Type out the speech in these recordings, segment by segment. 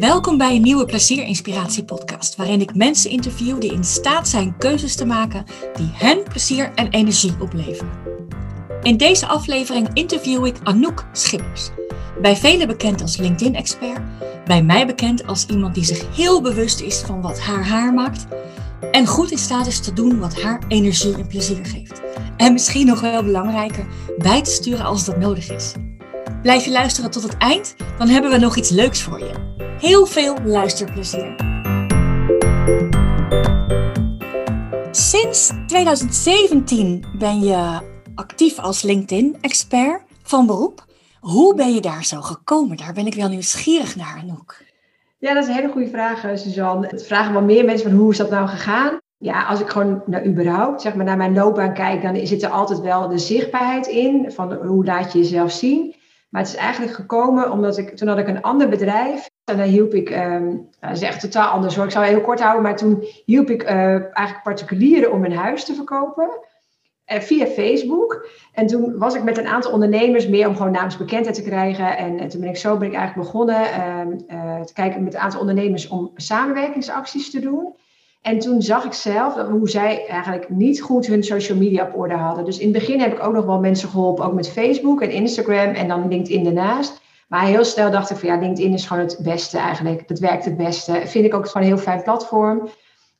Welkom bij een nieuwe Plezier Inspiratie podcast, waarin ik mensen interview die in staat zijn keuzes te maken die hen plezier en energie opleveren. In deze aflevering interview ik Anouk Schippers, bij velen bekend als LinkedIn-expert, bij mij bekend als iemand die zich heel bewust is van wat haar haar maakt en goed in staat is te doen wat haar energie en plezier geeft. En misschien nog wel belangrijker, bij te sturen als dat nodig is. Blijf je luisteren tot het eind, dan hebben we nog iets leuks voor je. Heel veel luisterplezier. Sinds 2017 ben je actief als LinkedIn-expert van beroep. Hoe ben je daar zo gekomen? Daar ben ik wel nieuwsgierig naar, Anouk. Ja, dat is een hele goede vraag, eh, Suzanne. Het vragen wel meer mensen van hoe is dat nou gegaan? Ja, als ik gewoon naar überhaupt, zeg maar, naar mijn loopbaan kijk, dan zit er altijd wel de zichtbaarheid in. Van hoe laat je jezelf zien. Maar het is eigenlijk gekomen omdat ik, toen had ik een ander bedrijf. En dan hielp ik, um, dat is echt totaal anders hoor, ik zal heel kort houden. Maar toen hielp ik uh, eigenlijk particulieren om hun huis te verkopen. Uh, via Facebook. En toen was ik met een aantal ondernemers meer om gewoon naamsbekendheid te krijgen. En, en toen ben ik zo ben ik eigenlijk begonnen uh, te kijken met een aantal ondernemers om samenwerkingsacties te doen. En toen zag ik zelf dat, hoe zij eigenlijk niet goed hun social media op orde hadden. Dus in het begin heb ik ook nog wel mensen geholpen, ook met Facebook en Instagram en dan LinkedIn ernaast. Maar heel snel dacht ik van ja, LinkedIn is gewoon het beste eigenlijk. Dat werkt het beste. Vind ik ook gewoon een heel fijn platform.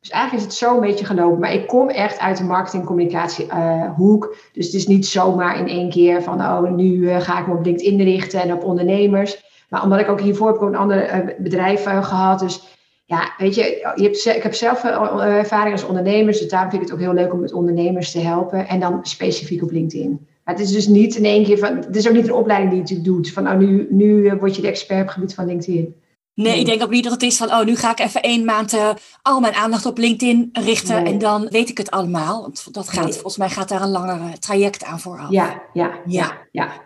Dus eigenlijk is het zo een beetje gelopen. Maar ik kom echt uit de marketing-communicatie uh, hoek. Dus het is niet zomaar in één keer van, oh, nu uh, ga ik me op LinkedIn richten en op ondernemers. Maar omdat ik ook hiervoor heb ik een ander uh, bedrijf gehad. Dus ja, weet je, je hebt, ik heb zelf ervaring als ondernemer, dus daarom vind ik het ook heel leuk om met ondernemers te helpen. En dan specifiek op LinkedIn. Maar het is dus niet in één keer van, het is ook niet een opleiding die je doet. Van nou, nu, nu word je de expert op het gebied van LinkedIn. Nee, ik denk ook niet dat het is van, oh, nu ga ik even één maand uh, al mijn aandacht op LinkedIn richten nee. en dan weet ik het allemaal. Want dat gaat, nee. volgens mij gaat daar een langer traject aan vooraf. Ja, ja, ja, ja.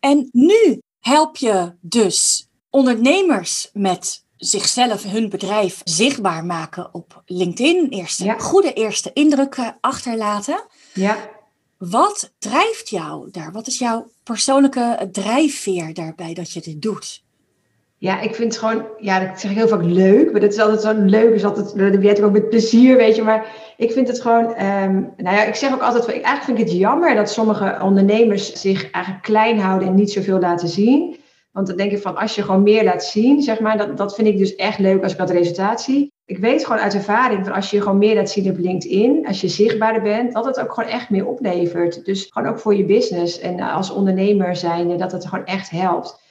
En nu help je dus ondernemers met zichzelf, hun bedrijf zichtbaar maken op LinkedIn. Eerste, ja. Goede eerste indrukken achterlaten. Ja. Wat drijft jou daar? Wat is jouw persoonlijke drijfveer daarbij dat je dit doet? Ja, ik vind het gewoon, ja, dat zeg ik heel vaak leuk, maar dat is altijd zo leuk, is altijd, dat weet ik ook met plezier, weet je, maar ik vind het gewoon, um, nou ja, ik zeg ook altijd, eigenlijk vind ik het jammer dat sommige ondernemers zich eigenlijk klein houden en niet zoveel laten zien. Want dan denk ik van, als je gewoon meer laat zien, zeg maar, dat, dat vind ik dus echt leuk als ik dat resultaat zie. Ik weet gewoon uit ervaring van als je gewoon meer laat zien op LinkedIn, als je zichtbaarder bent, dat het ook gewoon echt meer oplevert. Dus gewoon ook voor je business en als ondernemer zijnde, dat het gewoon echt helpt.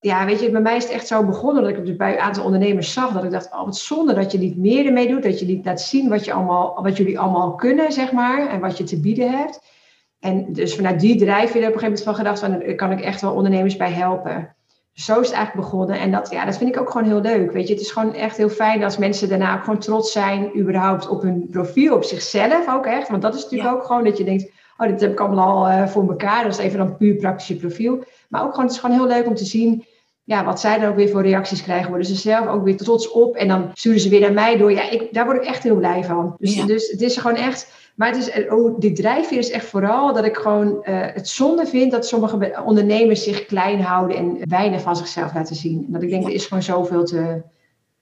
Ja, weet je, bij mij is het echt zo begonnen dat ik het bij een aantal ondernemers zag. Dat ik dacht, oh wat zonde dat je niet meer ermee doet. Dat je niet laat zien wat, je allemaal, wat jullie allemaal kunnen, zeg maar. En wat je te bieden hebt. En dus vanuit die drijfveer heb ik op een gegeven moment van gedacht, van, daar kan ik echt wel ondernemers bij helpen zo is het eigenlijk begonnen. En dat, ja, dat vind ik ook gewoon heel leuk. Weet je, het is gewoon echt heel fijn als mensen daarna ook gewoon trots zijn, überhaupt op hun profiel, op zichzelf ook echt. Want dat is natuurlijk ook gewoon dat je denkt, oh, dit heb ik allemaal al uh, voor elkaar. Dat is even dan puur praktische profiel. Maar ook gewoon, het is gewoon heel leuk om te zien ja, wat zij dan ook weer voor reacties krijgen, worden ze zelf ook weer trots op. En dan sturen ze weer naar mij door. Ja, ik, daar word ik echt heel blij van. Dus, ja. dus het is gewoon echt maar het is, oh, die drijfveer is echt vooral dat ik gewoon uh, het zonde vind dat sommige ondernemers zich klein houden en weinig van zichzelf laten zien. En dat ik denk, ja. er is gewoon zoveel te,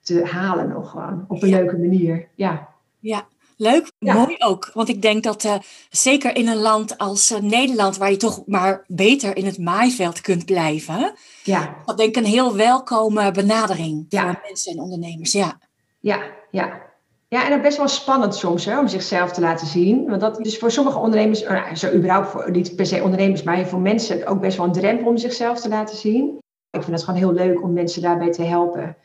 te halen nog gewoon, op een ja. leuke manier. Ja. Ja, Leuk, ja. mooi ook. Want ik denk dat uh, zeker in een land als uh, Nederland, waar je toch maar beter in het maaiveld kunt blijven, ja. dat denk ik een heel welkome benadering ja. voor mensen en ondernemers. Ja, ja, ja. Ja, en dat best wel spannend soms hè, om zichzelf te laten zien. Want dat is voor sommige ondernemers, nou, zo überhaupt voor, niet per se ondernemers, maar voor mensen ook best wel een drempel om zichzelf te laten zien. Ik vind het gewoon heel leuk om mensen daarbij te helpen.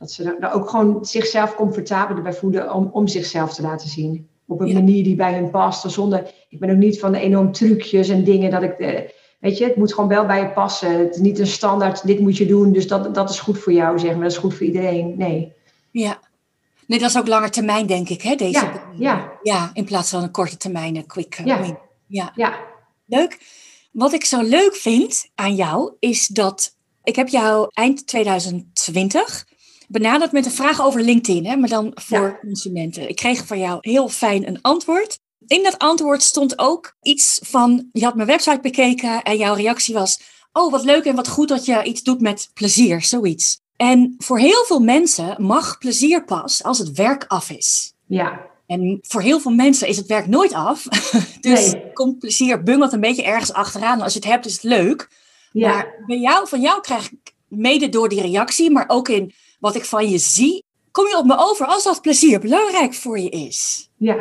Dat ze er ook gewoon zichzelf comfortabel bij voelen om, om zichzelf te laten zien. Op een ja. manier die bij hun past. Zonder, ik ben ook niet van de enorm trucjes en dingen dat ik. Eh, weet je, het moet gewoon wel bij je passen. Het is niet een standaard, dit moet je doen, dus dat, dat is goed voor jou, zeg maar. Dat is goed voor iedereen. Nee. Ja, Nee, dat is ook langer termijn, denk ik, hè? Deze ja, ja. ja, in plaats van een korte termijn, een quick ja. win. Ja. ja. Leuk. Wat ik zo leuk vind aan jou, is dat ik heb jou eind 2020 benaderd met een vraag over LinkedIn, hè, maar dan voor ja. consumenten. Ik kreeg van jou heel fijn een antwoord. In dat antwoord stond ook iets van, je had mijn website bekeken en jouw reactie was, oh wat leuk en wat goed dat je iets doet met plezier, zoiets. En voor heel veel mensen mag plezier pas als het werk af is. Ja. En voor heel veel mensen is het werk nooit af. dus komt plezier bungelt een beetje ergens achteraan. Als je het hebt, is het leuk. Ja. Maar bij jou, van jou krijg ik mede door die reactie, maar ook in wat ik van je zie, kom je op me over als dat plezier belangrijk voor je is. Ja.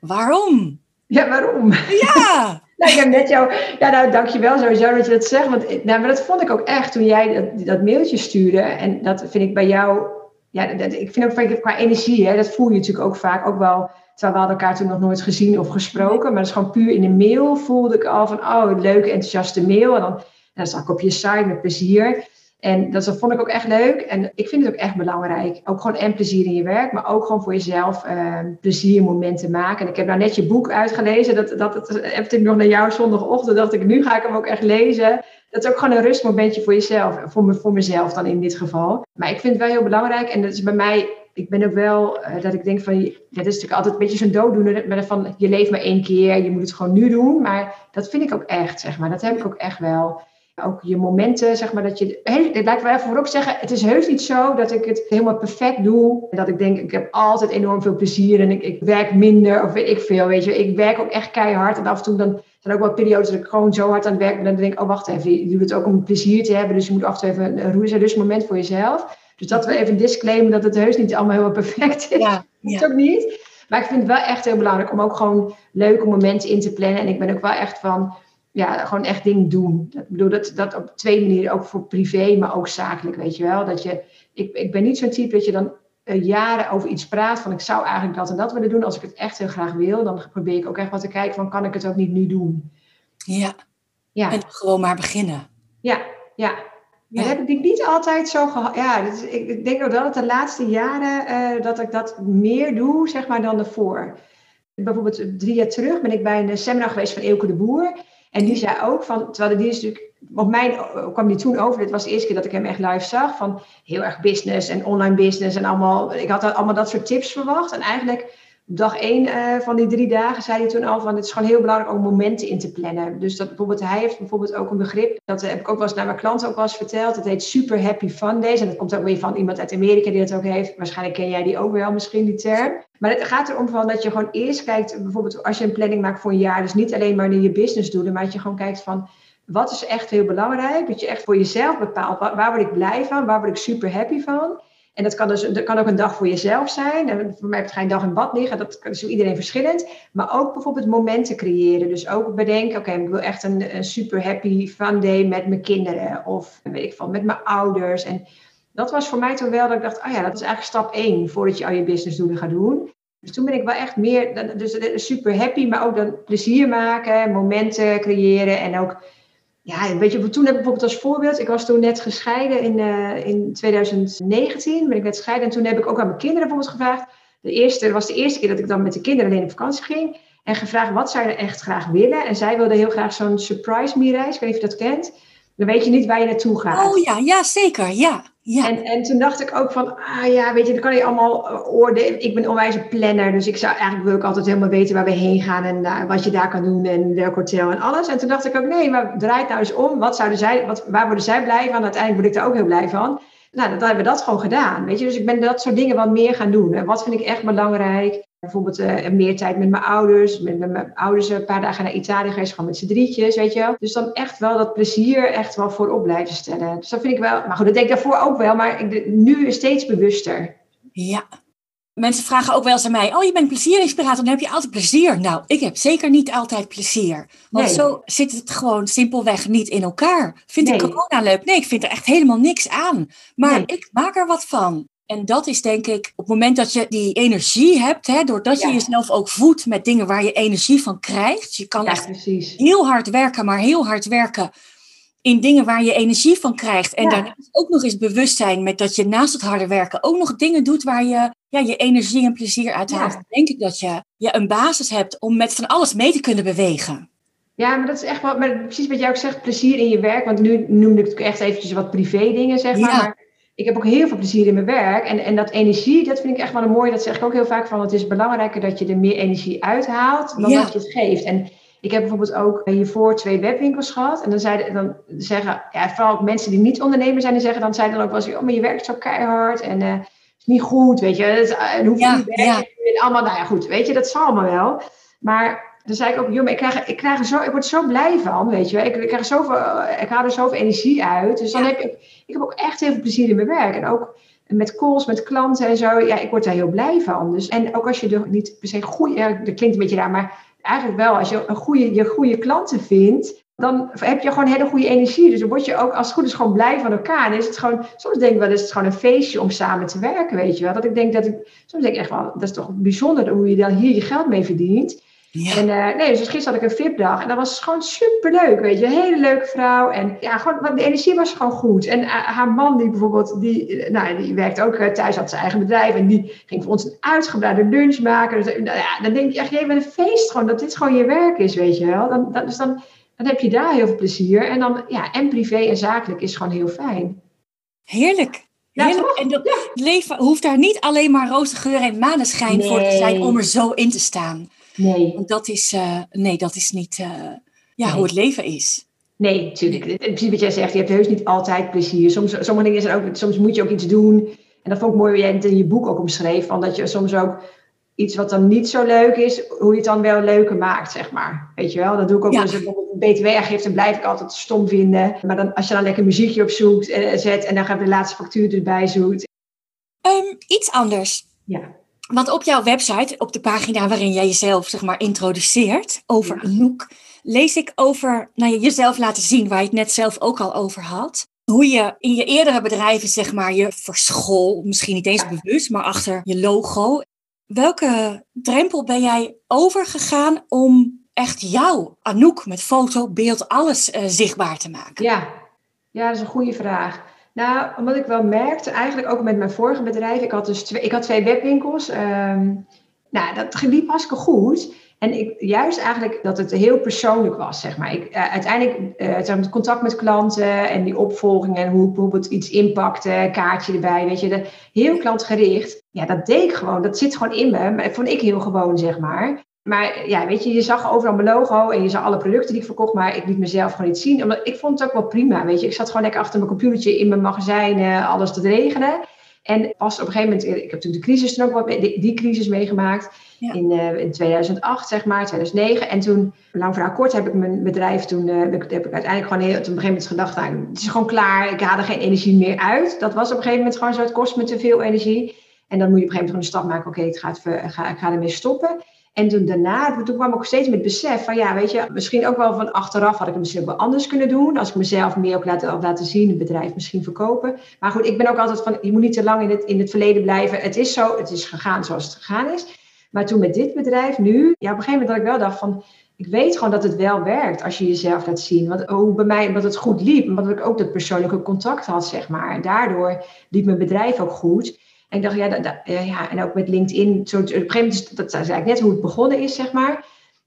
Waarom? Ja, waarom? Ja. nou, ik heb net jou... Ja, nou, dankjewel sowieso dat je dat zegt. Want nou, maar dat vond ik ook echt toen jij dat, dat mailtje stuurde. En dat vind ik bij jou... Ja, dat, ik vind ook qua energie, hè, dat voel je natuurlijk ook vaak ook wel... Terwijl we hadden elkaar toen nog nooit gezien of gesproken. Maar dat is gewoon puur in de mail voelde ik al van... Oh, leuke, enthousiaste mail. En dan, en dan zag ik op je site met plezier. En dat vond ik ook echt leuk. En ik vind het ook echt belangrijk. Ook gewoon en plezier in je werk, maar ook gewoon voor jezelf uh, pleziermomenten maken. En ik heb nou net je boek uitgelezen. Dat, dat, dat heb ik nog naar jou zondagochtend. dacht ik, nu ga ik hem ook echt lezen. Dat is ook gewoon een rustmomentje voor jezelf. Voor, me, voor mezelf dan in dit geval. Maar ik vind het wel heel belangrijk. En dat is bij mij ik ben ook wel uh, dat ik denk van, dat is natuurlijk altijd een beetje zo'n dooddoener, van je leeft maar één keer, je moet het gewoon nu doen. Maar dat vind ik ook echt, zeg maar. Dat heb ik ook echt wel ook je momenten, zeg maar, dat je... Het lijkt wel even voorop zeggen, het is heus niet zo dat ik het helemaal perfect doe. Dat ik denk, ik heb altijd enorm veel plezier en ik, ik werk minder of weet ik veel, weet je. Ik werk ook echt keihard en af en toe dan zijn ook wel periodes dat ik gewoon zo hard aan het werk ben. Dan denk ik, oh wacht even, je doet het ook om plezier te hebben. Dus je moet af en toe even een roes moment voor jezelf. Dus dat we even een disclaimer dat het heus niet allemaal helemaal perfect is. Ja, ja. Dat ook niet. Maar ik vind het wel echt heel belangrijk om ook gewoon leuke momenten in te plannen. En ik ben ook wel echt van ja, gewoon echt dingen doen. Ik bedoel, dat, dat op twee manieren, ook voor privé, maar ook zakelijk, weet je wel. Dat je, ik, ik ben niet zo'n type dat je dan uh, jaren over iets praat van ik zou eigenlijk dat en dat willen doen. Als ik het echt heel graag wil, dan probeer ik ook echt wat te kijken van kan ik het ook niet nu doen. Ja, ja. en gewoon maar beginnen. Ja, ja. ja. Dat heb ik niet altijd zo gehad. Ja, dus ik, ik denk ook wel dat de laatste jaren uh, dat ik dat meer doe, zeg maar, dan ervoor. Bijvoorbeeld drie jaar terug ben ik bij een seminar geweest van Eelke de Boer. En die zei ook van, terwijl die is natuurlijk, op mij kwam die toen over, dit was de eerste keer dat ik hem echt live zag, van heel erg business en online business en allemaal, ik had allemaal dat soort tips verwacht. En eigenlijk dag één uh, van die drie dagen zei hij toen al van, het is gewoon heel belangrijk om momenten in te plannen. Dus dat bijvoorbeeld, hij heeft bijvoorbeeld ook een begrip, dat heb ik ook wel eens naar mijn klanten ook wel eens verteld, dat heet Super Happy Fun Days. En dat komt ook weer van iemand uit Amerika die dat ook heeft. Waarschijnlijk ken jij die ook wel misschien, die term. Maar het gaat erom van dat je gewoon eerst kijkt, bijvoorbeeld als je een planning maakt voor een jaar, dus niet alleen maar naar je business doelen, maar dat je gewoon kijkt van wat is echt heel belangrijk, dat je echt voor jezelf bepaalt, waar word ik blij van, waar word ik super happy van. En dat kan, dus, dat kan ook een dag voor jezelf zijn. En voor mij heb je geen dag in bad liggen. Dat is voor iedereen verschillend. Maar ook bijvoorbeeld momenten creëren. Dus ook bedenken, oké, ik wil echt een, super happy fun day met mijn kinderen. Of weet ik van, met mijn ouders. En dat was voor mij toen wel dat ik dacht, oh ja, dat is eigenlijk stap één voordat je al je businessdoelen gaat doen. Dus toen ben ik wel echt meer, dus super happy, maar ook dan plezier maken, momenten creëren en ook, ja, weet je, toen heb ik bijvoorbeeld als voorbeeld, ik was toen net gescheiden in, uh, in 2019, ben ik net gescheiden en toen heb ik ook aan mijn kinderen bijvoorbeeld gevraagd, de eerste, was de eerste keer dat ik dan met de kinderen alleen op vakantie ging en gevraagd wat zij er echt graag willen. En zij wilden heel graag zo'n surprise me reis, ik weet niet of je dat kent. Dan weet je niet waar je naartoe gaat. Oh ja, ja zeker, ja. Ja. En, en toen dacht ik ook van, ah ja, weet je, dan kan je allemaal eh, oordelen. Ik ben een onwijze planner, dus ik zou eigenlijk wil ik altijd helemaal weten waar we heen gaan en uh, wat je daar kan doen en welk hotel en alles. En toen dacht ik ook, nee, maar draai het nou eens om. Wat zouden zij, wat, waar worden zij blij van? Uiteindelijk word ik daar ook heel blij van. Nou, dan hebben we dat gewoon gedaan, weet je. Dus ik ben dat soort dingen wat meer gaan doen. En wat vind ik echt belangrijk? Bijvoorbeeld uh, meer tijd met mijn ouders. Met, met, mijn ouders een paar dagen naar Italië geweest, gewoon met z'n drietjes, weet je wel. Dus dan echt wel dat plezier echt wel voorop blijven stellen. Dus dat vind ik wel, maar goed, dat denk ik daarvoor ook wel, maar ik, nu steeds bewuster. Ja. Mensen vragen ook wel eens aan mij, oh je bent plezierinspirator, dan heb je altijd plezier. Nou, ik heb zeker niet altijd plezier. Want zo zit het gewoon simpelweg niet in elkaar. Vind ik corona leuk? Nee, ik vind er echt helemaal niks aan. Maar ik maak er wat van. En dat is denk ik, op het moment dat je die energie hebt, hè, doordat je jezelf ook voedt met dingen waar je energie van krijgt. Je kan echt heel hard werken, maar heel hard werken in dingen waar je energie van krijgt. En daarnaast ook nog eens bewust zijn met dat je naast het harde werken ook nog dingen doet waar je ja, je energie en plezier uit haalt. Dan denk ik dat je, je een basis hebt om met van alles mee te kunnen bewegen. Ja, maar dat is echt wel, maar precies wat jij ook zegt, plezier in je werk. Want nu noemde ik het echt eventjes wat privé dingen, zeg maar. maar ik heb ook heel veel plezier in mijn werk. En, en dat energie, dat vind ik echt wel een mooi. Dat zeg ik ook heel vaak van. Het is belangrijker dat je er meer energie uithaalt dan dat je het geeft. En Ik heb bijvoorbeeld ook hiervoor twee webwinkels gehad. En dan, zeiden, dan zeggen, ja, vooral mensen die niet ondernemer zijn, die zeggen dan, zeiden dan ook wel eens, oh, maar je werkt zo keihard en uh, is niet goed, weet je. En hoeveel ja, je werkt, ja. allemaal, nou ja, goed, weet je, dat zal allemaal wel. Maar dan zei ik ook, joh, ik krijg, ik krijg er zo, ik word zo blij van, weet je. Ik, ik krijg zoveel, ik haal er zoveel energie uit. Dus dan heb ik, ik heb ook echt heel veel plezier in mijn werk. En ook met calls, met klanten en zo. Ja, ik word daar heel blij van. Dus, en ook als je er niet per se goede, dat klinkt een beetje raar, maar eigenlijk wel, als je een goede, je goede klanten vindt, dan heb je gewoon hele goede energie. Dus dan word je ook als het goed is gewoon blij van elkaar. En is het gewoon, soms denk ik wel, is het gewoon een feestje om samen te werken, weet je wel. Dat ik denk dat ik, soms denk ik echt wel, dat is toch bijzonder hoe je dan hier je geld mee verdient. Ja. En uh, nee, dus gisteren had ik een VIP-dag en dat was gewoon superleuk, weet je. Een hele leuke vrouw en ja, gewoon, de energie was gewoon goed. En uh, haar man, die bijvoorbeeld, die, nou, die werkt ook uh, thuis, had zijn eigen bedrijf en die ging voor ons een uitgebreide lunch maken. Dus nou, ja, dan denk je echt, je bent een feest gewoon, dat dit gewoon je werk is, weet je wel. Dan, dan, dus dan, dan heb je daar heel veel plezier. En dan, ja, en privé en zakelijk is gewoon heel fijn. Heerlijk. Heerlijk. en dat leven hoeft daar niet alleen maar roze geur en maneschijn voor te zijn om er zo in te staan. Nee. Dat is, uh, nee, dat is niet uh, ja, hoe het leven is. Nee, natuurlijk. Precies wat jij zegt, je hebt heus niet altijd plezier. Soms, sommige dingen zijn ook, soms moet je ook iets doen. En dat vond ik mooi hoe jij het in je boek ook omschreef. Van dat je soms ook iets wat dan niet zo leuk is, hoe je het dan wel leuker maakt, zeg maar. Weet je wel, dat doe ik ook ja. als ik bijvoorbeeld een btw-aangifte, blijf ik altijd stom vinden. Maar dan, als je dan lekker muziekje op zoekt, eh, zet en dan gaan we de laatste factuur erbij zoekt. Um, iets anders. Ja. Want op jouw website, op de pagina waarin jij jezelf zeg maar introduceert over ja. Anouk, lees ik over nou, jezelf laten zien, waar je het net zelf ook al over had. Hoe je in je eerdere bedrijven zeg maar je verschool, misschien niet eens bewust, maar achter je logo. Welke drempel ben jij overgegaan om echt jouw Anouk met foto, beeld, alles uh, zichtbaar te maken? Ja. ja, dat is een goede vraag. Nou, omdat ik wel merkte, eigenlijk ook met mijn vorige bedrijf, ik had dus twee, ik had twee webwinkels. Um, nou, dat liep hartstikke goed. En ik, juist eigenlijk dat het heel persoonlijk was, zeg maar. Ik, uh, uiteindelijk uh, het contact met klanten en die opvolging en hoe bijvoorbeeld iets inpakte, kaartje erbij, weet je. Heel klantgericht. Ja, dat deed ik gewoon. Dat zit gewoon in me. Maar dat vond ik heel gewoon, zeg maar. Maar ja, weet je, je zag overal mijn logo en je zag alle producten die ik verkocht, maar ik liet mezelf gewoon niet zien. Omdat ik vond het ook wel prima, weet je. Ik zat gewoon lekker achter mijn computertje in mijn magazijn alles te regelen. En pas op een gegeven moment, ik heb natuurlijk de crisis toen ook wat, die, die crisis meegemaakt. In, uh, in 2008, zeg maar, 2009. En toen, lang verhaal kort, heb ik mijn bedrijf toen, uh, heb, ik, heb ik uiteindelijk gewoon heel, op een gegeven moment gedacht, nou, het is gewoon klaar. Ik haal er geen energie meer uit. Dat was op een gegeven moment gewoon zo, het kost me te veel energie. En dan moet je op een gegeven moment gewoon de stap maken, oké, okay, het gaat, ik ga ermee stoppen. En toen daarna, toen kwam ik ook steeds met besef van ja, weet je, misschien ook wel van achteraf had ik het misschien wel anders kunnen doen. Als ik mezelf meer ook laten, laten zien, het bedrijf misschien verkopen. Maar goed, ik ben ook altijd van, je moet niet te lang in het, in het verleden blijven. Het is zo, het is gegaan zoals het gegaan is. Maar toen met dit bedrijf nu, ja, op een gegeven moment dat ik wel dacht van, ik weet gewoon dat het wel werkt als je jezelf laat zien. Want hoe bij mij, omdat het goed liep, omdat ik ook dat persoonlijke contact had, zeg maar. En daardoor liep mijn bedrijf ook goed. En ik dacht, ja, dat, ja en ook met LinkedIn, zo, op een gegeven moment, dat is eigenlijk net hoe het begonnen is, zeg maar.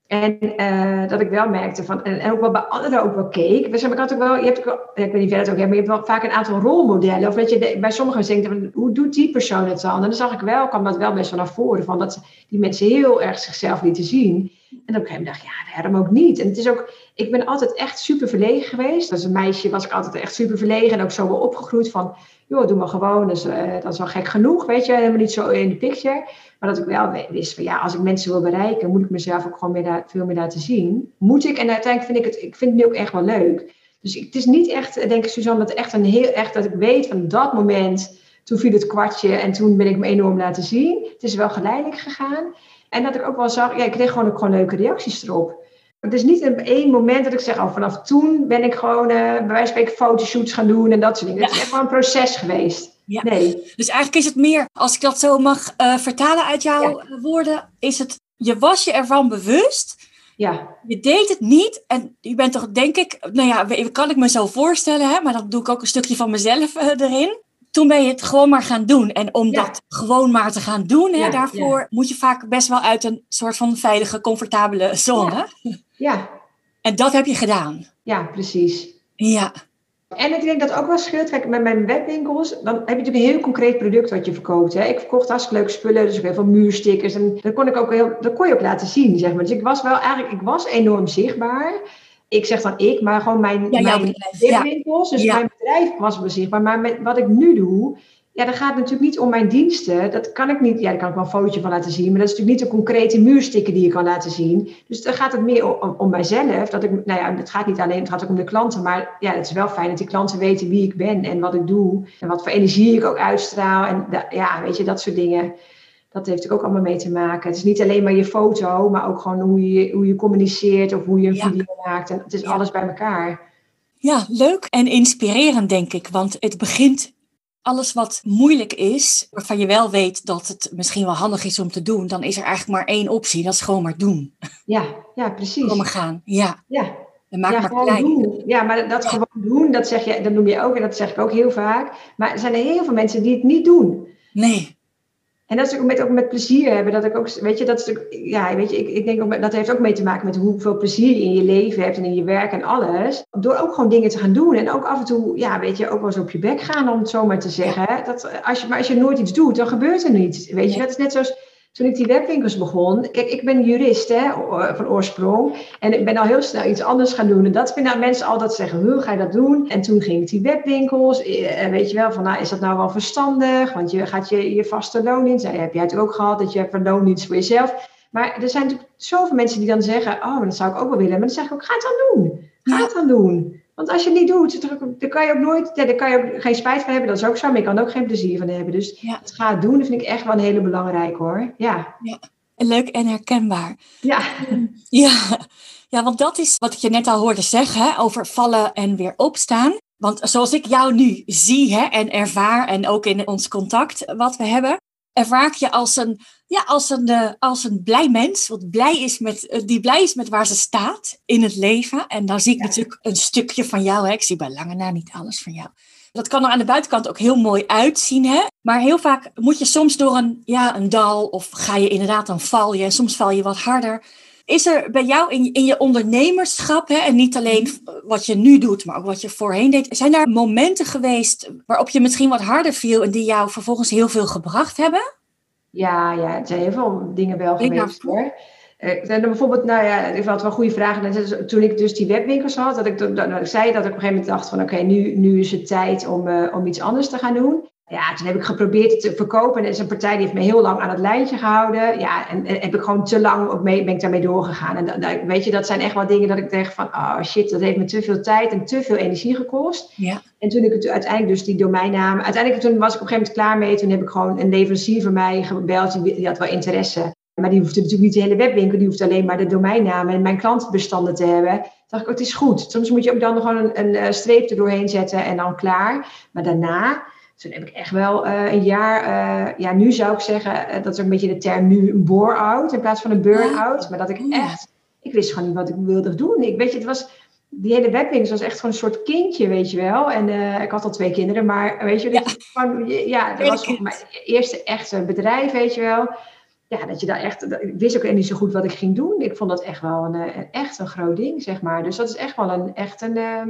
En uh, dat ik wel merkte van, en, ook wel bij anderen ook wel keek. Dus ik had ook wel, je hebt ik weet niet het ook hebt, maar je hebt wel vaak een aantal rolmodellen. Of dat je bij sommigen denkt, hoe doet die persoon het dan? En dan zag ik wel, kwam dat wel best wel naar voren, van dat die mensen heel erg zichzelf lieten zien. En op een gegeven moment dacht ik, ja, waarom ook niet? En het is ook, ik ben altijd echt super verlegen geweest. Als een meisje was ik altijd echt super verlegen en ook zo wel opgegroeid van joh, doe maar gewoon. Uh, dat is wel gek genoeg, weet je. Helemaal niet zo in de picture. Maar dat ik wel wist van ja, als ik mensen wil bereiken, moet ik mezelf ook gewoon meer veel meer laten zien. Moet ik. En uiteindelijk vind ik het, ik vind het nu ook echt wel leuk. Dus het is niet echt, denk ik, Suzanne, dat echt een heel echt dat ik weet van dat moment. Toen viel het kwartje en toen ben ik me enorm laten zien. Het is wel geleidelijk gegaan. En dat ik ook wel zag, ja, ik kreeg gewoon ook gewoon leuke reacties erop. Het is niet een één moment dat ik zeg, oh, vanaf toen ben ik gewoon uh, bij wijze van spreken fotoshoots gaan doen en dat soort dingen. Het is echt gewoon een proces geweest. Ja. Nee. Dus eigenlijk is het meer, als ik dat zo mag uh, vertalen uit jouw woorden, is het, je was je ervan bewust. Ja. Je deed het niet en je bent toch, denk ik, nou ja, kan ik me zo voorstellen, hè, maar dan doe ik ook een stukje van mezelf uh, erin toen ben je het gewoon maar gaan doen. En om dat gewoon maar te gaan doen, hè, daarvoor moet je vaak best wel uit een soort van veilige, comfortabele zone. Ja. En dat heb je gedaan. Ja, precies. Ja. En ik denk dat ook wel scheelt. Kijk, met mijn webwinkels, dan heb je natuurlijk een heel concreet product wat je verkoopt. Hè. Ik verkocht hartstikke leuke spullen, dus ook heel veel muurstickers. En dat kon ik ook heel, dat kon je ook laten zien, zeg maar. Dus ik was wel eigenlijk, ik was enorm zichtbaar. Ik zeg dan ik, maar gewoon mijn, Ja, mijn bedrijf. Dus mijn bedrijf was wel zichtbaar. Maar met wat ik nu doe, ja, dan gaat het natuurlijk niet om mijn diensten. Dat kan ik niet, ja, daar kan ik wel een fotootje van laten zien. Maar dat is natuurlijk niet een concrete muursticker die je kan laten zien. Dus dan gaat het meer om, om mijzelf. Dat ik, nou ja, het gaat niet alleen, het gaat ook om de klanten. Maar ja, het is wel fijn dat die klanten weten wie ik ben en wat ik doe. En wat voor energie ik ook uitstraal. En ja, weet je, dat soort dingen. Dat heeft er ook allemaal mee te maken. Het is niet alleen maar je foto, maar ook gewoon hoe je, hoe je communiceert of hoe je een Ja. video maakt. En het is Ja. alles bij elkaar. Ja, leuk en inspirerend, denk ik. Want het begint alles wat moeilijk is, waarvan je wel weet dat het misschien wel handig is om te doen, dan is er eigenlijk maar één optie. Dat is gewoon maar doen. Ja, ja, precies. Gewoon maar gaan. Ja, Ja, en maak ja, maar klein. doen. Ja, maar dat Ja. gewoon doen, dat, zeg je, dat noem je ook en dat zeg ik ook heel vaak. Maar er zijn er heel veel mensen die het niet doen. Nee. En dat is ook met, ook met plezier hebben. Dat ik ook, weet je, dat is ook, ja, weet je, ik, ik denk ook, dat heeft ook mee te maken met hoeveel plezier je in je leven hebt en in je werk en alles. Door ook gewoon dingen te gaan doen en ook af en toe, ja, weet je, ook wel eens op je bek gaan, om het zo maar te zeggen. Dat, als je, maar als je nooit iets doet, dan gebeurt er niets. Weet je, dat is net zoals toen ik die webwinkels begon. Kijk, ik ben jurist hè, o- van oorsprong. En ik ben al heel snel iets anders gaan doen. En dat vinden mensen altijd zeggen, hoe ga je dat doen? En toen ging ik die webwinkels. eh, En weet je wel, van nou, is dat nou wel verstandig? Want je gaat je, je vaste loon in. Heb jij het ook gehad, dat je hebt een loondienst voor jezelf. Maar er zijn natuurlijk zoveel mensen die dan zeggen, oh, maar dat zou ik ook wel willen. Maar dan zeg ik ook, ga het dan doen. Ga het dan doen. Want als je het niet doet, dan- kan je ook nooit, ja, daar kan je ook geen spijt van hebben. Dat is ook zo, maar je kan er ook geen plezier van hebben. Dus Ja. het gaan doen, dat vind ik echt wel een hele belangrijke hoor. Ja, Leuk en herkenbaar. ja. Ja. ja, want dat is wat ik je net al hoorde zeggen hè, over vallen en weer opstaan. Want zoals ik jou nu zie hè, en ervaar, en ook in ons contact wat we hebben, ervaar ik je als een, ja, als een, eh, als een blij mens, wat blij is met, eh, die blij is met waar ze staat in het leven. En dan zie ik Ja. natuurlijk een stukje van jou. Hè. Ik zie bij lange na niet alles van jou. Dat kan er aan de buitenkant ook heel mooi uitzien. Hè? Maar heel vaak moet je soms door een, ja, een dal of ga je inderdaad, dan val je. En soms val je wat harder. Is er bij jou in, in je ondernemerschap, hè, en niet alleen wat je nu doet, maar ook wat je voorheen deed, zijn daar momenten geweest waarop je misschien wat harder viel en die jou vervolgens heel veel gebracht hebben? Ja, ja, het zijn heel veel dingen wel geweest hoor. Er zijn er bijvoorbeeld, nou ja, ik had wel goede vragen. Toen ik dus die webwinkels had, dat ik, dat, dat ik zei dat ik op een gegeven moment dacht van oké, nu, nu is het tijd om, eh, om iets anders te gaan doen. Ja, toen heb ik geprobeerd het te verkopen. En er is een partij die heeft me heel lang aan het lijntje gehouden. Ja, en, en heb ik gewoon te lang ook mee, ben ik daarmee doorgegaan. En weet je, dat zijn echt wel dingen dat ik denk van, oh shit, dat heeft me te veel tijd en te veel energie gekost. Ja. En toen ik het uiteindelijk dus die domeinnaam... Uiteindelijk toen was ik op een gegeven moment klaar mee. Toen heb ik gewoon een leverancier van mij gebeld. Die, die had wel interesse. Maar die hoefde natuurlijk niet de hele webwinkel. Die hoefde alleen maar de domeinnaam en mijn klantenbestanden te hebben. Toen dacht ik, oh, het is goed. Soms moet je ook dan gewoon een, een eh, streep er doorheen zetten en dan klaar. Maar daarna... Toen heb ik echt wel eh, een jaar, eh, ja, nu zou ik zeggen, eh, dat is ook een beetje de term nu, een bore-out in plaats van een burn-out. Maar dat ik Ja. echt, ik wist gewoon niet wat ik wilde doen. Ik weet je, het was, die hele webwinkel was echt gewoon een soort kindje, weet je wel. En ik had al twee kinderen, maar weet je, dat je gewoon, ja, dat was gewoon mijn eerste echte bedrijf, weet je wel. Ja, dat je daar echt, dat- ik wist ook niet zo goed wat ik ging doen. Ik vond dat echt wel een, een- echt een groot ding, zeg maar. Dus dat is echt wel een, echt een, ehm,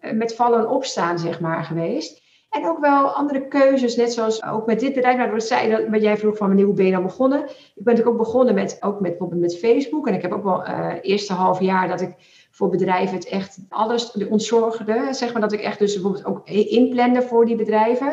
eh, met vallen en opstaan, zeg maar, geweest. En ook wel andere keuzes, net zoals ook met dit bedrijf. Nou, wat, zei, dat, wat jij vroeg van wanneer hoe ben je dan begonnen? Ik ben natuurlijk ook begonnen met, ook met, bijvoorbeeld met Facebook. En ik heb ook wel eh eerste half jaar dat ik voor bedrijven het echt alles ontzorgde. Zeg maar dat ik echt dus bijvoorbeeld ook inplande voor die bedrijven.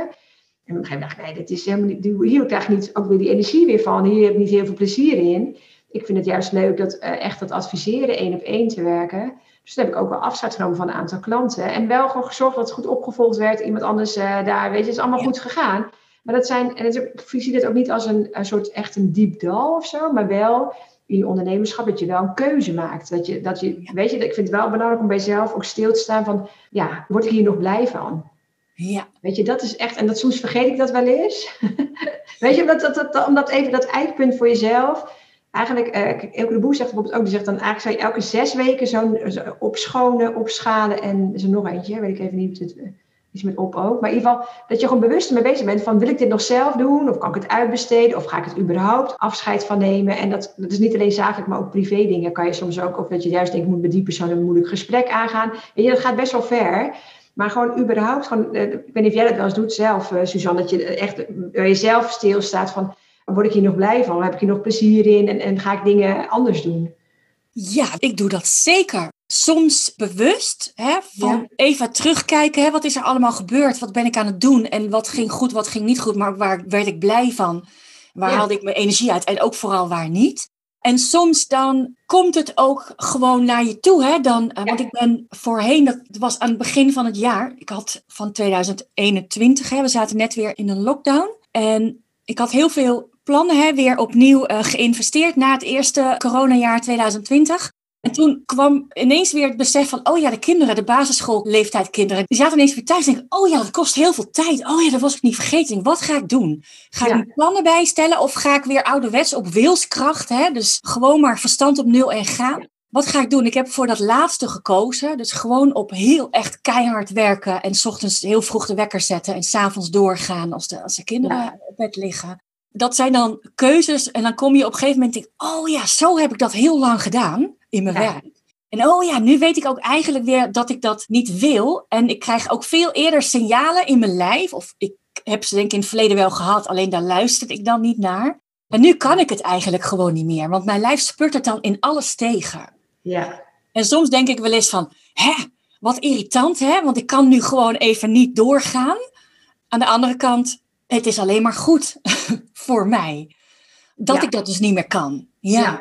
En op een gegeven moment dacht ik, nee, dit is helemaal niet, hier krijg ik niet ook weer die energie weer van. Hier heb ik niet heel veel plezier in. Ik vind het juist leuk dat eh, echt dat adviseren, één op één te werken. Dus toen heb ik ook wel afscheid genomen van een aantal klanten. En wel gewoon gezorgd dat het goed opgevolgd werd. Iemand anders eh, daar, weet je, het is allemaal Ja. goed gegaan. Maar dat zijn, en ik zie dit ook niet als een, een soort echt een diep dal of zo, maar wel in je ondernemerschap dat je wel een keuze maakt. Dat je, dat je, weet je, ik vind het wel belangrijk om bij jezelf ook stil te staan van, ja, word ik hier nog blij van? Ja. Weet je, dat is echt, en dat soms vergeet ik dat wel eens. weet je, omdat dat, dat, omdat even dat eikpunt voor jezelf. Eigenlijk, eh, Elke de Boer zegt bijvoorbeeld ook, die zegt dan eigenlijk zou je elke zes weken zo'n zo opschonen, opschalen en er nog eentje, weet ik even niet, het, eh, iets met op ook. Maar in ieder geval, dat je gewoon bewust ermee bezig bent van, wil ik dit nog zelf doen? Of kan ik het uitbesteden? Of ga ik het überhaupt afscheid van nemen? En dat, dat is niet alleen zakelijk, maar ook privé dingen kan je soms ook, of dat je juist denkt, moet met die persoon een moeilijk gesprek aangaan. Weet je, dat gaat best wel ver. Maar gewoon überhaupt, gewoon, ik weet niet of jij dat wel eens doet zelf, Suzanne, dat je echt bij jezelf stilstaat van, word ik hier nog blij van? Heb ik hier nog plezier in? En, en ga ik dingen anders doen? Ja, ik doe dat zeker. Soms bewust, hè, van even terugkijken, hè, wat is er allemaal gebeurd? Wat ben ik aan het doen? En wat ging goed, wat ging niet goed? Maar waar werd ik blij van? Waar haalde ik mijn energie uit? En ook vooral waar niet? En soms dan komt het ook gewoon naar je toe. Hè? Dan, eh, Want ik ben voorheen, dat was aan het begin van het jaar. Ik had van 2021, hè, we zaten net weer in een lockdown. En ik had heel veel plannen, hè, weer opnieuw uh, geïnvesteerd na het eerste coronajaar 2020. En toen kwam ineens weer het besef van, oh ja, de kinderen, de basisschoolleeftijd kinderen, die zaten ineens weer thuis en denk, oh ja, dat kost heel veel tijd. Oh ja, dat was ik niet vergeten. Wat ga ik doen? Ga ik mijn plannen bijstellen of ga ik weer ouderwets op wilskracht, hè? dus gewoon maar verstand op nul en gaan? Wat ga ik doen? Ik heb voor dat laatste gekozen. Dus gewoon op heel echt keihard werken. En s ochtends heel vroeg de wekker zetten. En s'avonds doorgaan als de, als de kinderen op bed liggen. Dat zijn dan keuzes. En dan kom je op een gegeven moment. Denk, oh ja, zo heb ik dat heel lang gedaan in mijn werk. En oh ja, nu weet ik ook eigenlijk weer dat ik dat niet wil. En ik krijg ook veel eerder signalen in mijn lijf. Of ik heb ze denk ik in het verleden wel gehad, alleen daar luisterde ik dan niet naar. En nu kan ik het eigenlijk gewoon niet meer, want mijn lijf spurt het dan in alles tegen. Ja. En soms denk ik wel eens van, hè, wat irritant hè, want ik kan nu gewoon even niet doorgaan. Aan de andere kant, het is alleen maar goed voor mij. Dat ik dat dus niet meer kan. ja.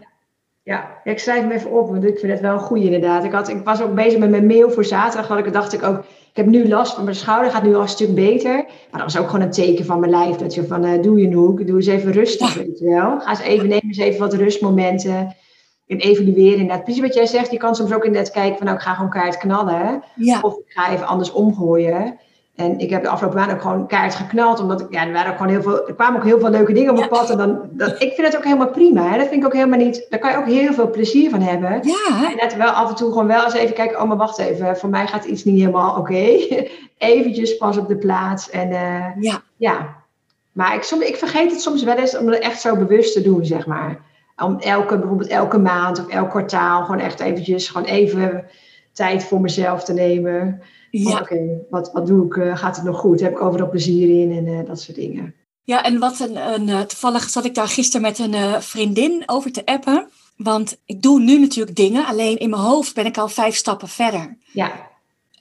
Ja, ik schrijf hem even op, want ik vind het wel een goede inderdaad. Ik, had, ik was ook bezig met mijn mail voor zaterdag, want ik dacht ik ook, ik heb nu last van mijn schouder, gaat nu al een stuk beter. Maar dat was ook gewoon een teken van mijn lijf, dat je van, uh, doe je hoek, doe eens even rustig, weet je wel. Ga eens even, neem eens even wat rustmomenten en evalueren inderdaad. Precies wat jij zegt, je kan soms ook inderdaad kijken van, nou, ik ga gewoon kaart knallen. Of ik ga even anders omgooien. En ik heb de afgelopen maanden ook gewoon kaart geknald. Omdat ik, ja, er, waren ook gewoon heel veel, er kwamen ook heel veel leuke dingen op mijn pad. En dan, dat, ik vind het ook helemaal prima. Hè? Dat vind ik ook helemaal niet. Daar kan je ook heel veel plezier van hebben. Ja. En net wel af en toe gewoon wel eens even kijken. Oh, maar wacht even. Voor mij gaat iets niet helemaal oké. Okay. Eventjes pas op de plaats. En uh, ja. ja. Maar ik, soms, ik vergeet het soms wel eens om het echt zo bewust te doen, zeg maar. Om elke, bijvoorbeeld elke maand of elk kwartaal gewoon echt eventjes, gewoon even tijd voor mezelf te nemen. Ja. Oké, wat, wat doe ik? Uh, gaat het nog goed? Heb ik overal plezier in? En uh, dat soort dingen. Ja, en wat een, een, eh, toevallig zat ik daar gisteren met een vriendin over te appen. Want ik doe nu natuurlijk dingen, alleen in mijn hoofd ben ik al vijf stappen verder. Ja.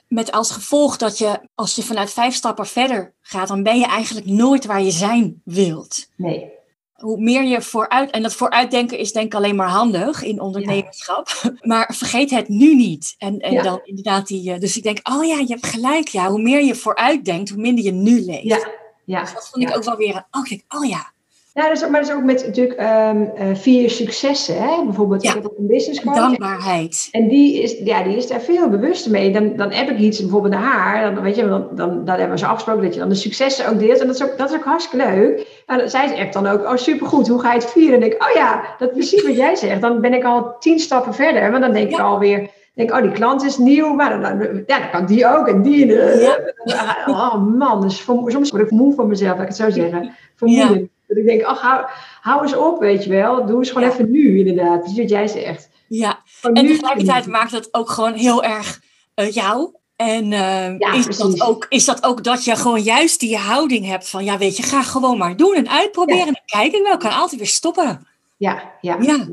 Met als gevolg dat je, als je vanuit vijf stappen verder gaat, dan ben je eigenlijk nooit waar je zijn wilt. Nee hoe meer je vooruit, en dat vooruitdenken is denk ik alleen maar handig in ondernemerschap, maar vergeet het nu niet. En, en dan inderdaad die, eh, dus ik denk, oh ja, je hebt gelijk, ja, hoe meer je vooruitdenkt, hoe minder je nu leeft. Ja, ja. Dus dat vond ik ook wel weer, oh, ik denk, oh ja, ja, dus, maar dat is ook met natuurlijk um, vier successen. Hè? Bijvoorbeeld, ja. ik heb ook een business coach. Dankbaarheid. En die is, ja, die is daar veel bewuster mee. Dan, dan heb ik iets, bijvoorbeeld naar haar. Dan, weet je, dan, dan, dan hebben we zo afgesproken dat je dan de successen ook deelt. En dat is ook, dat is ook hartstikke leuk. Nou, zij zegt dan ook, oh supergoed, hoe ga je het vieren? En denk ik, oh ja, dat is precies wat jij zegt. Dan ben ik al tien stappen verder. Maar dan denk ik alweer denk, oh, die klant is nieuw, maar dan, ja, dan kan die ook en die. Ja. Oh man, dus soms word ik moe van mezelf, laat ik het zo zeggen. Vermoeiend. Dat ik denk, ach, hou, hou eens op, weet je wel. Doe eens gewoon even nu, inderdaad. Precies wat jij zegt. Ja, en tegelijkertijd maakt het ook gewoon heel erg uh, jou. En uh, is, dat ook, is dat ook dat je gewoon juist die houding hebt van, ja, weet je, ga gewoon maar doen en uitproberen. En kijken wel, kan altijd weer stoppen. Ja, ja. ja.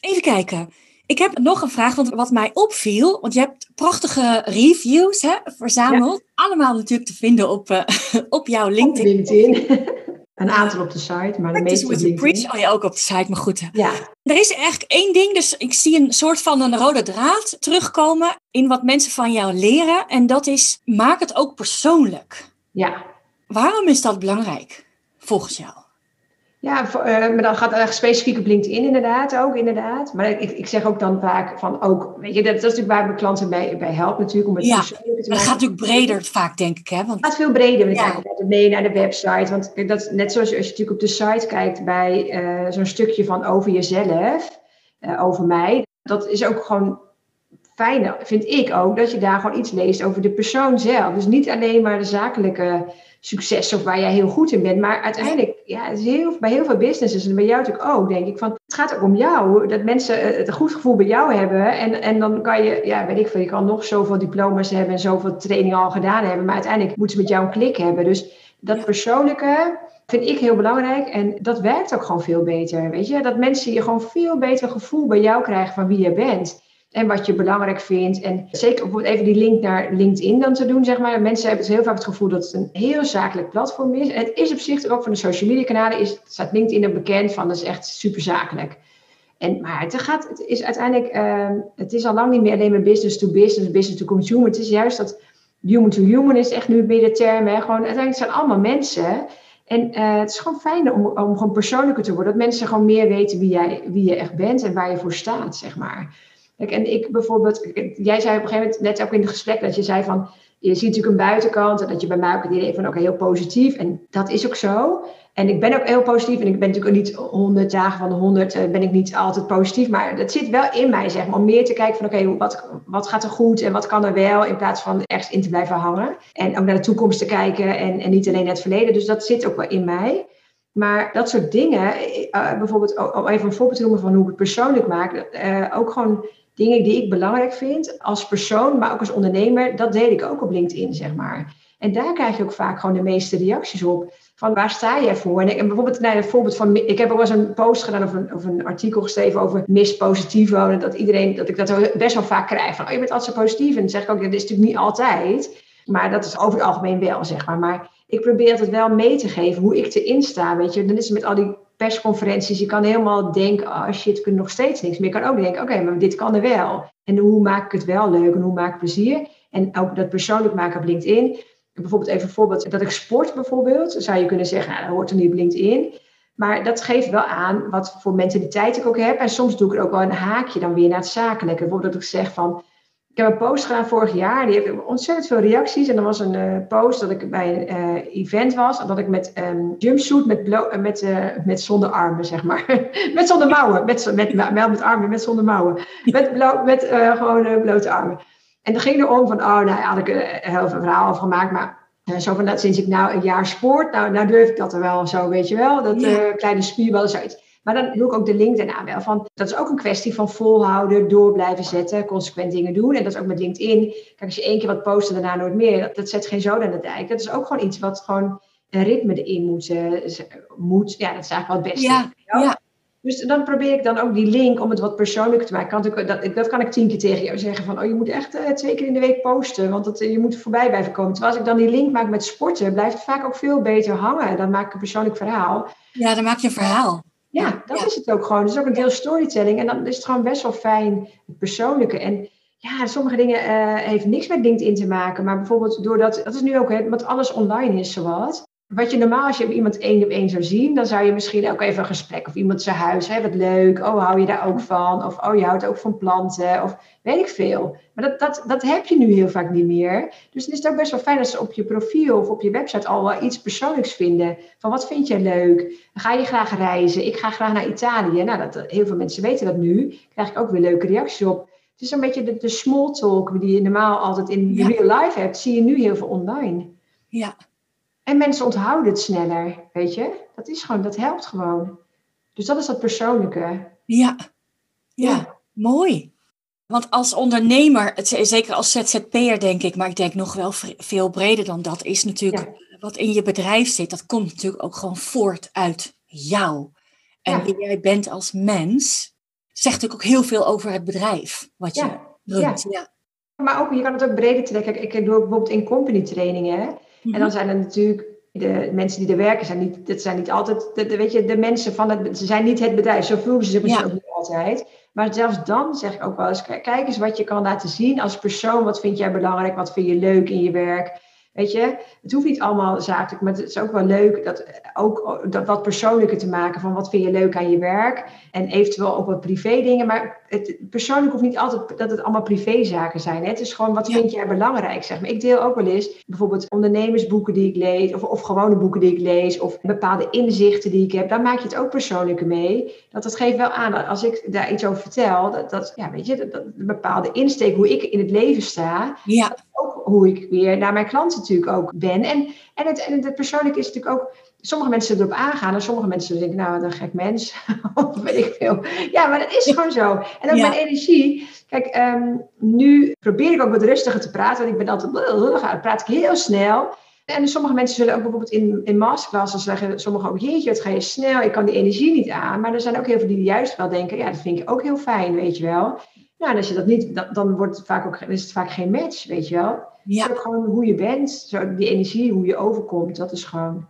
Even kijken. Ik heb nog een vraag, want wat mij opviel, want je hebt prachtige reviews hè, verzameld. Allemaal natuurlijk te vinden op, uh, op jouw LinkedIn. Op LinkedIn. Een aantal op de site, maar de meeste op Preach, oh ja, ook op de site, maar goed. Ja. Er is eigenlijk één ding, dus ik zie een soort van een rode draad terugkomen in wat mensen van jou leren. En dat is, maak het ook persoonlijk. Ja. Waarom is dat belangrijk, volgens jou? Ja, uh, maar dan gaat er specifiek op LinkedIn inderdaad ook, inderdaad. Maar ik, ik zeg ook dan vaak van ook, weet je, dat, dat is natuurlijk waar mijn klanten bij, bij helpen natuurlijk. Om het ja, te maken. gaat natuurlijk breder vaak, denk ik. Hè? Want... Het gaat veel breder, want ja. ik mee naar de website. Want dat, net zoals als je natuurlijk op de site kijkt bij uh, zo'n stukje van over jezelf, uh, over mij. Dat is ook gewoon fijn, vind ik ook, dat je daar gewoon iets leest over de persoon zelf. Dus niet alleen maar de zakelijke succes of waar jij heel goed in bent. Maar uiteindelijk, ja, is heel, bij heel veel businesses en bij jou natuurlijk ook, denk ik, van het gaat ook om jou. Dat mensen het een goed gevoel bij jou hebben. En, en dan kan je, ja, weet ik veel, je kan nog zoveel diploma's hebben en zoveel trainingen al gedaan hebben. Maar uiteindelijk moeten ze met jou een klik hebben. Dus dat persoonlijke vind ik heel belangrijk. En dat werkt ook gewoon veel beter. Weet je, dat mensen je gewoon veel beter gevoel bij jou krijgen van wie je bent. En wat je belangrijk vindt. En zeker bijvoorbeeld even die link naar LinkedIn dan te doen, zeg maar. Mensen hebben heel vaak het gevoel dat het een heel zakelijk platform is. En het is op zich ook van de social media kanalen, is, staat LinkedIn ook bekend van, dat is echt super zakelijk. En, maar het, gaat, het is uiteindelijk, uh, het is al lang niet meer alleen maar business to business, business to consumer. Het is juist dat human to human is echt nu weer de term. Hè? Gewoon, uiteindelijk zijn allemaal mensen. En uh, het is gewoon fijn om, om gewoon persoonlijker te worden. Dat mensen gewoon meer weten wie, jij, wie je echt bent en waar je voor staat, zeg maar. En ik bijvoorbeeld, jij zei op een gegeven moment, net ook in het gesprek, dat je zei van, je ziet natuurlijk een buitenkant en dat je bij mij ook het idee van, oké, heel positief. En dat is ook zo. En ik ben ook heel positief en ik ben natuurlijk ook niet honderd dagen van de honderd, uh, ben ik niet altijd positief. Maar dat zit wel in mij, zeg maar, om meer te kijken van, oké, wat, wat gaat er goed en wat kan er wel, in plaats van ergens in te blijven hangen. En ook naar de toekomst te kijken en, en niet alleen naar het verleden. Dus dat zit ook wel in mij. Maar dat soort dingen, uh, bijvoorbeeld om even een voorbeeld te noemen van hoe ik het persoonlijk maak, ook gewoon dingen die ik belangrijk vind als persoon, maar ook als ondernemer, dat deel ik ook op LinkedIn, zeg maar. En daar krijg je ook vaak gewoon de meeste reacties op. Van waar sta jij voor? En, bijvoorbeeld, nou, een voorbeeld van. Ik heb ook wel eens een post gedaan of een, of een artikel geschreven over mis positief wonen. Dat iedereen, dat ik dat best wel vaak krijg. Van oh, je bent altijd zo positief. En dan zeg ik ook, dat is natuurlijk niet altijd. Maar dat is over het algemeen wel, zeg maar. Maar ik probeer het wel mee te geven hoe ik erin sta. Weet je, dan is het met al die persconferenties. Je kan helemaal denken, oh shit, ik kan nog steeds niks. Maar je kan ook denken, oké, maar dit kan er wel. En hoe maak ik het wel leuk en hoe maak ik plezier? En ook dat persoonlijk maken op LinkedIn. Bijvoorbeeld even een voorbeeld, dat ik sport bijvoorbeeld. Zou je kunnen zeggen, nou, dat hoort er niet op LinkedIn. Maar dat geeft wel aan wat voor mentaliteit ik ook heb. En soms doe ik er ook wel een haakje dan weer naar het zakelijke. Bijvoorbeeld dat ik zeg van, ik heb een post gedaan vorig jaar. Die heeft ontzettend veel reacties. En er was een uh, post dat ik bij een uh, event was. En dat ik met een um, jumpsuit met, uh, met, met zonder armen, zeg maar. met zonder mouwen. Met, met, met armen, met zonder mouwen. Met, met gewoon blote armen. En dan ging er om van, oh, nou ja, had ik een heel veel verhaal over gemaakt. Maar zo van, dat sinds ik nou een jaar sport, nou, nou durf ik dat er wel zo, weet je wel. Dat kleine spierballen, zoiets. Maar dan doe ik ook de link daarna wel van. Dat is ook een kwestie van volhouden, door blijven zetten, consequent dingen doen. En dat is ook met LinkedIn. Kijk, als je één keer wat post en daarna nooit meer, dat, dat zet geen zoden aan de dijk. Dat is ook gewoon iets wat gewoon een ritme erin moet. Uh, moet. Ja, dat is eigenlijk wel het beste. Ja, ja. Dus dan probeer ik dan ook die link om het wat persoonlijker te maken. Kan dat, dat kan ik tien keer tegen jou zeggen van, oh je moet echt uh, twee keer in de week posten, want dat, je moet voorbij blijven komen. Terwijl als ik dan die link maak met sporten, blijft het vaak ook veel beter hangen. Dan maak ik een persoonlijk verhaal. Ja, dan maak je een verhaal. Ja, dat is het ook gewoon. Het is ook een deel storytelling. En dan is het gewoon best wel fijn, het persoonlijke. En ja, sommige dingen uh, heeft niks met LinkedIn te maken. Maar bijvoorbeeld doordat, dat is nu ook, hè, want alles online is zowat. Wat je normaal, als je iemand één op één zou zien, dan zou je misschien ook even een gesprek of iemand zijn huis, hè, wat leuk, oh hou je daar ook van? Of oh je houdt ook van planten, of weet ik veel. Maar dat, dat, dat heb je nu heel vaak niet meer. Dus dan is het ook best wel fijn als ze op je profiel of op je website al wel iets persoonlijks vinden. Van wat vind jij leuk? Ga je graag reizen? Ik ga graag naar Italië. Nou, dat, heel veel mensen weten dat nu. krijg ik ook weer leuke reacties op. Het is een beetje de, de small talk die je normaal altijd in ja. real life hebt, zie je nu heel veel online. Ja, en mensen onthouden het sneller, weet je? Dat is gewoon, dat helpt gewoon. Dus dat is dat persoonlijke. Ja, ja, ja. mooi. Want als ondernemer, zeker als ZZP'er denk ik, maar ik denk nog wel veel breder dan dat, is natuurlijk wat in je bedrijf zit, dat komt natuurlijk ook gewoon voort uit jou. En wie jij bent als mens, zegt natuurlijk ook heel veel over het bedrijf wat je runt. Ja. Maar ook, je kan het ook breder trekken. Ik doe bijvoorbeeld in company trainingen. En dan mhm. zijn er natuurlijk de mensen die er werken, zijn niet, dat zijn niet altijd, de, weet je, de mensen van het, ze zijn niet het bedrijf. Zo voelen ze zich misschien ook niet altijd. Maar zelfs dan zeg ik ook wel eens, kijk eens wat je kan laten zien als persoon. Wat vind jij belangrijk? Wat vind je leuk in je werk? Weet je, het hoeft niet allemaal zakelijk, maar het is ook wel leuk dat ook dat wat persoonlijker te maken van wat vind je leuk aan je werk en eventueel ook wat privé dingen. Maar het persoonlijk hoeft niet altijd dat het allemaal privézaken zijn. Hè? Het is gewoon wat vind jij belangrijk, zeg maar. Ik deel ook wel eens bijvoorbeeld ondernemersboeken die ik lees of, of gewone boeken die ik lees of bepaalde inzichten die ik heb. Daar maak je het ook persoonlijker mee. Dat dat geeft wel aan als ik daar iets over vertel, dat, dat ja, weet je, dat, dat een bepaalde insteek hoe ik in het leven sta. Ja hoe ik weer naar mijn klanten natuurlijk ook ben. En, en, het, en het persoonlijk is natuurlijk ook sommige mensen erop aangaan en sommige mensen denken, nou, wat een gek mens. of weet ik veel. Ja, maar dat is gewoon zo. En ook mijn energie. Kijk, ehm, nu probeer ik ook wat rustiger te praten, want ik ben altijd, dan praat ik heel snel. En sommige mensen zullen ook bijvoorbeeld in, in masterclasses zeggen, sommigen ook, jeetje, het ga je snel, ik kan die energie niet aan. Maar er zijn ook heel veel die juist wel denken, ja, dat vind ik ook heel fijn, weet je wel. Nou, en als je dat niet, dan, wordt het vaak ook, is het vaak geen match, weet je wel. Ja. Het is ook gewoon hoe je bent, zo, die energie, hoe je overkomt, dat is gewoon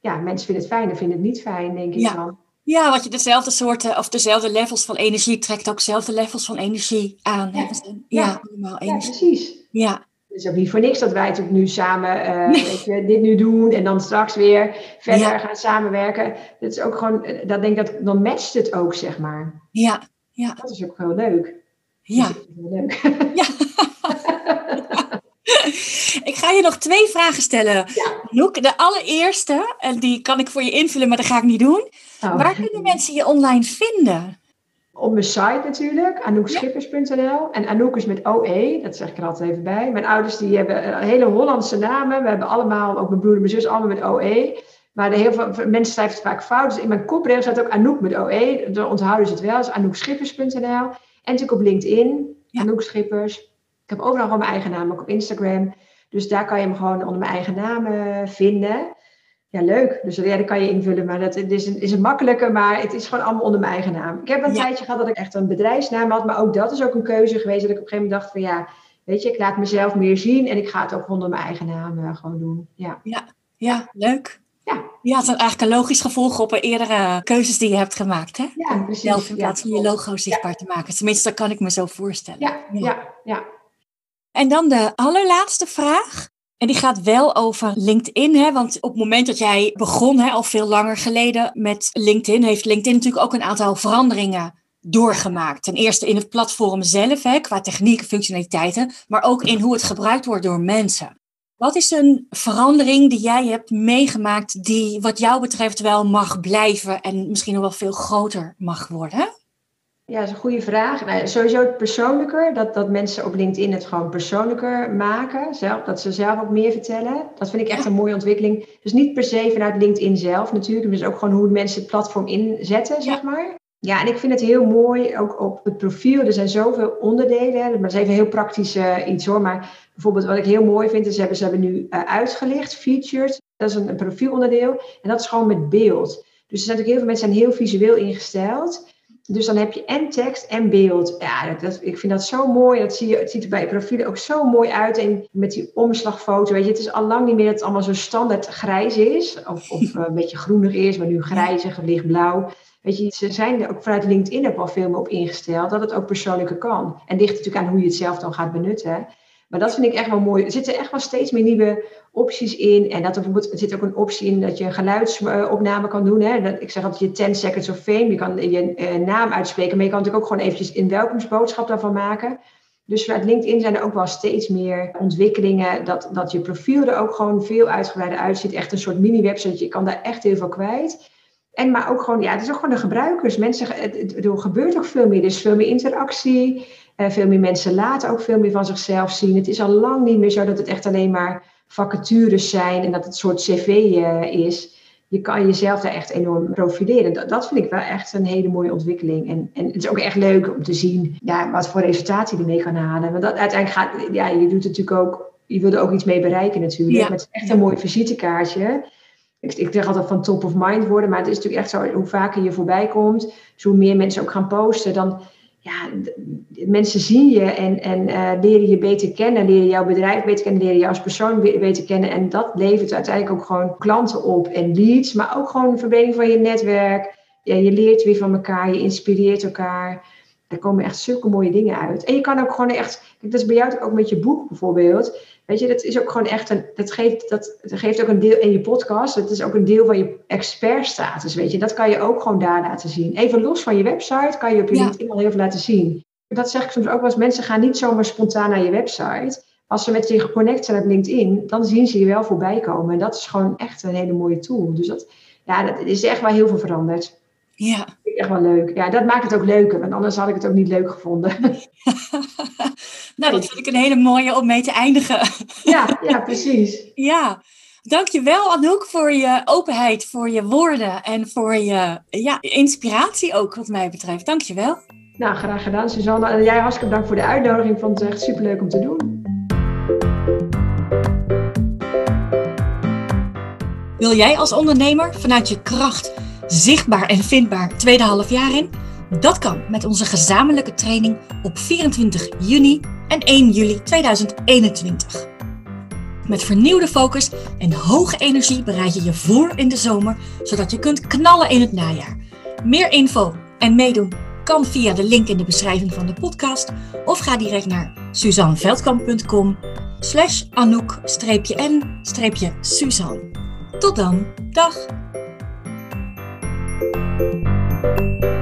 ja, mensen vinden het fijn en vinden het niet fijn, denk ik ja. dan. Ja, want je dezelfde soorten of dezelfde levels van energie trekt ook dezelfde levels van energie aan. Ja, ja. ja. ja precies. Ja. Het is ook niet voor niks dat wij het ook nu samen uh, weet je, dit nu doen en dan straks weer verder gaan samenwerken. Dat is ook gewoon, eh, dat denk dat dan matcht het ook, zeg maar. Ja, ja. Dat is ook heel leuk. Ja. Heel leuk. Ja. Ik ga je nog twee vragen stellen, ja. De allereerste, en die kan ik voor je invullen, maar dat ga ik niet doen. Oh. Waar kunnen mensen je online vinden? Op mijn site natuurlijk, anoekschippers.nl. En Anouk is met OE, dat zeg ik er altijd even bij. Mijn ouders die hebben hele Hollandse namen. We hebben allemaal, ook mijn broer en mijn zus, allemaal met OE. Maar de heel veel mensen schrijven het vaak fout. Dus in mijn kopregel staat ook Anouk met OE. Dan onthouden ze het wel. Dus anoekschippers.nl. En natuurlijk op LinkedIn, Anouk Schippers. Ik heb overal gewoon mijn eigen naam, ook op Instagram. Dus daar kan je hem gewoon onder mijn eigen naam eh, vinden. Ja, leuk. Dus ja, dat kan je invullen, maar dat is een, is een makkelijke, maar het is gewoon allemaal onder mijn eigen naam. Ik heb een tijdje gehad dat ik echt een bedrijfsnaam had, maar ook dat is ook een keuze geweest dat ik op een gegeven moment dacht van ja, weet je, ik laat mezelf meer zien en ik ga het ook onder mijn eigen naam uh, gewoon doen. Ja, ja, ja leuk. Ja. ja, het is eigenlijk een logisch gevolg op eerdere keuzes die je hebt gemaakt, hè? Ja, precies. Zelf in plaats van je logo zichtbaar te maken. Tenminste, dat kan ik me zo voorstellen. ja, ja. ja. En dan de allerlaatste vraag. En die gaat wel over LinkedIn. Hè? Want op het moment dat jij begon, hè, al veel langer geleden met LinkedIn, heeft LinkedIn natuurlijk ook een aantal veranderingen doorgemaakt. Ten eerste in het platform zelf, hè, qua techniek en functionaliteiten, maar ook in hoe het gebruikt wordt door mensen. Wat is een verandering die jij hebt meegemaakt die wat jou betreft wel mag blijven en misschien nog wel veel groter mag worden? Ja, dat is een goede vraag. Nou, sowieso het persoonlijker, dat, dat mensen op LinkedIn het gewoon persoonlijker maken. Zelf, dat ze zelf ook meer vertellen. Dat vind ik echt een mooie ontwikkeling. Dus niet per se vanuit LinkedIn zelf natuurlijk. Dus ook gewoon hoe mensen het platform inzetten, zeg maar. Ja, en ik vind het heel mooi, ook op het profiel. Er zijn zoveel onderdelen. Maar dat is even heel praktisch uh, iets hoor. Maar bijvoorbeeld wat ik heel mooi vind, is ze hebben, ze hebben nu uh, uitgelicht, featured. Dat is een, een profielonderdeel. En dat is gewoon met beeld. Dus er zijn natuurlijk heel veel mensen zijn heel visueel ingesteld. Dus dan heb je en tekst en beeld. Ja, dat, ik vind dat zo mooi. Dat zie je, het ziet er bij je profielen ook zo mooi uit. En met die omslagfoto, weet je, het is al lang niet meer dat het allemaal zo standaard grijs is. Of, of een beetje groenig is, maar nu grijzig of lichtblauw. Weet je, ze zijn er ook vanuit LinkedIn ook al veel meer op ingesteld dat het ook persoonlijker kan. En ligt natuurlijk aan hoe je het zelf dan gaat benutten. Maar dat vind ik echt wel mooi. Er zitten echt wel steeds meer nieuwe opties in. En dat er, bijvoorbeeld, er zit ook een optie in dat je een geluidsopname kan doen. Hè. Ik zeg altijd je 10 seconds of fame. Je kan je uh, naam uitspreken, maar je kan natuurlijk ook gewoon eventjes een welkomstboodschap daarvan maken. Dus vanuit LinkedIn zijn er ook wel steeds meer ontwikkelingen. Dat, dat je profiel er ook gewoon veel uitgebreider uitziet. Echt een soort mini-website. Je kan daar echt heel veel kwijt. En maar ook gewoon, ja, het is ook gewoon de gebruikers. Mensen, er gebeurt ook veel meer. Er is veel meer interactie. Uh, veel meer mensen laten ook veel meer van zichzelf zien. Het is al lang niet meer zo dat het echt alleen maar vacatures zijn en dat het een soort cv uh, is. Je kan jezelf daar echt enorm profileren. Dat, dat, vind ik wel echt een hele mooie ontwikkeling. En, en het is ook echt leuk om te zien ja, wat voor resultaten je ermee kan halen. Want dat, uiteindelijk gaat, ja, je doet natuurlijk ook, je wil er ook iets mee bereiken natuurlijk. Ja. het is echt een mooi visitekaartje. Ik, ik zeg altijd van top of mind worden, maar het is natuurlijk echt zo, hoe vaker je voorbij komt, dus hoe meer mensen ook gaan posten, dan ja, mensen zien je en, en uh, leren je beter kennen, leren jouw bedrijf beter kennen, leren je als persoon beter kennen. En dat levert uiteindelijk ook gewoon klanten op en leads, maar ook gewoon een verbreding van je netwerk. Ja, je leert weer van elkaar, je inspireert elkaar. Er komen echt zulke mooie dingen uit. En je kan ook gewoon echt, dat is bij jou ook met je boek bijvoorbeeld. Weet je, dat is ook gewoon echt een, dat geeft, dat, dat geeft ook een deel in je podcast. Het is ook een deel van je expertstatus, weet je. Dat kan je ook gewoon daar laten zien. Even los van je website kan je op je ja. LinkedIn al heel veel laten zien. Dat zeg ik soms ook wel eens. Mensen gaan niet zomaar spontaan naar je website. Als ze met je geconnect zijn op LinkedIn, dan zien ze je wel voorbij komen. En dat is gewoon echt een hele mooie tool. Dus dat, ja, dat is echt wel heel veel veranderd. Ja. Echt wel leuk. Ja, dat maakt het ook leuker, want anders had ik het ook niet leuk gevonden. nou, dat vind ik een hele mooie om mee te eindigen. ja, ja, precies. Ja. Dankjewel Anouk voor je openheid, voor je woorden en voor je ja, inspiratie ook wat mij betreft. Dankjewel. Nou, graag gedaan Suzanne. En jij hartstikke bedankt voor de uitnodiging. Ik vond het echt superleuk om te doen. Wil jij als ondernemer vanuit je kracht zichtbaar en vindbaar tweede half jaar in? Dat kan met onze gezamenlijke training op 24 juni en 1 juli 2021. Met vernieuwde focus en hoge energie bereid je je voor in de zomer, zodat je kunt knallen in het najaar. Meer info en meedoen kan via de link in de beschrijving van de podcast of ga direct naar suzanneveldkamp.com slash anouk-n-suzanne. Tot dan, dag! Música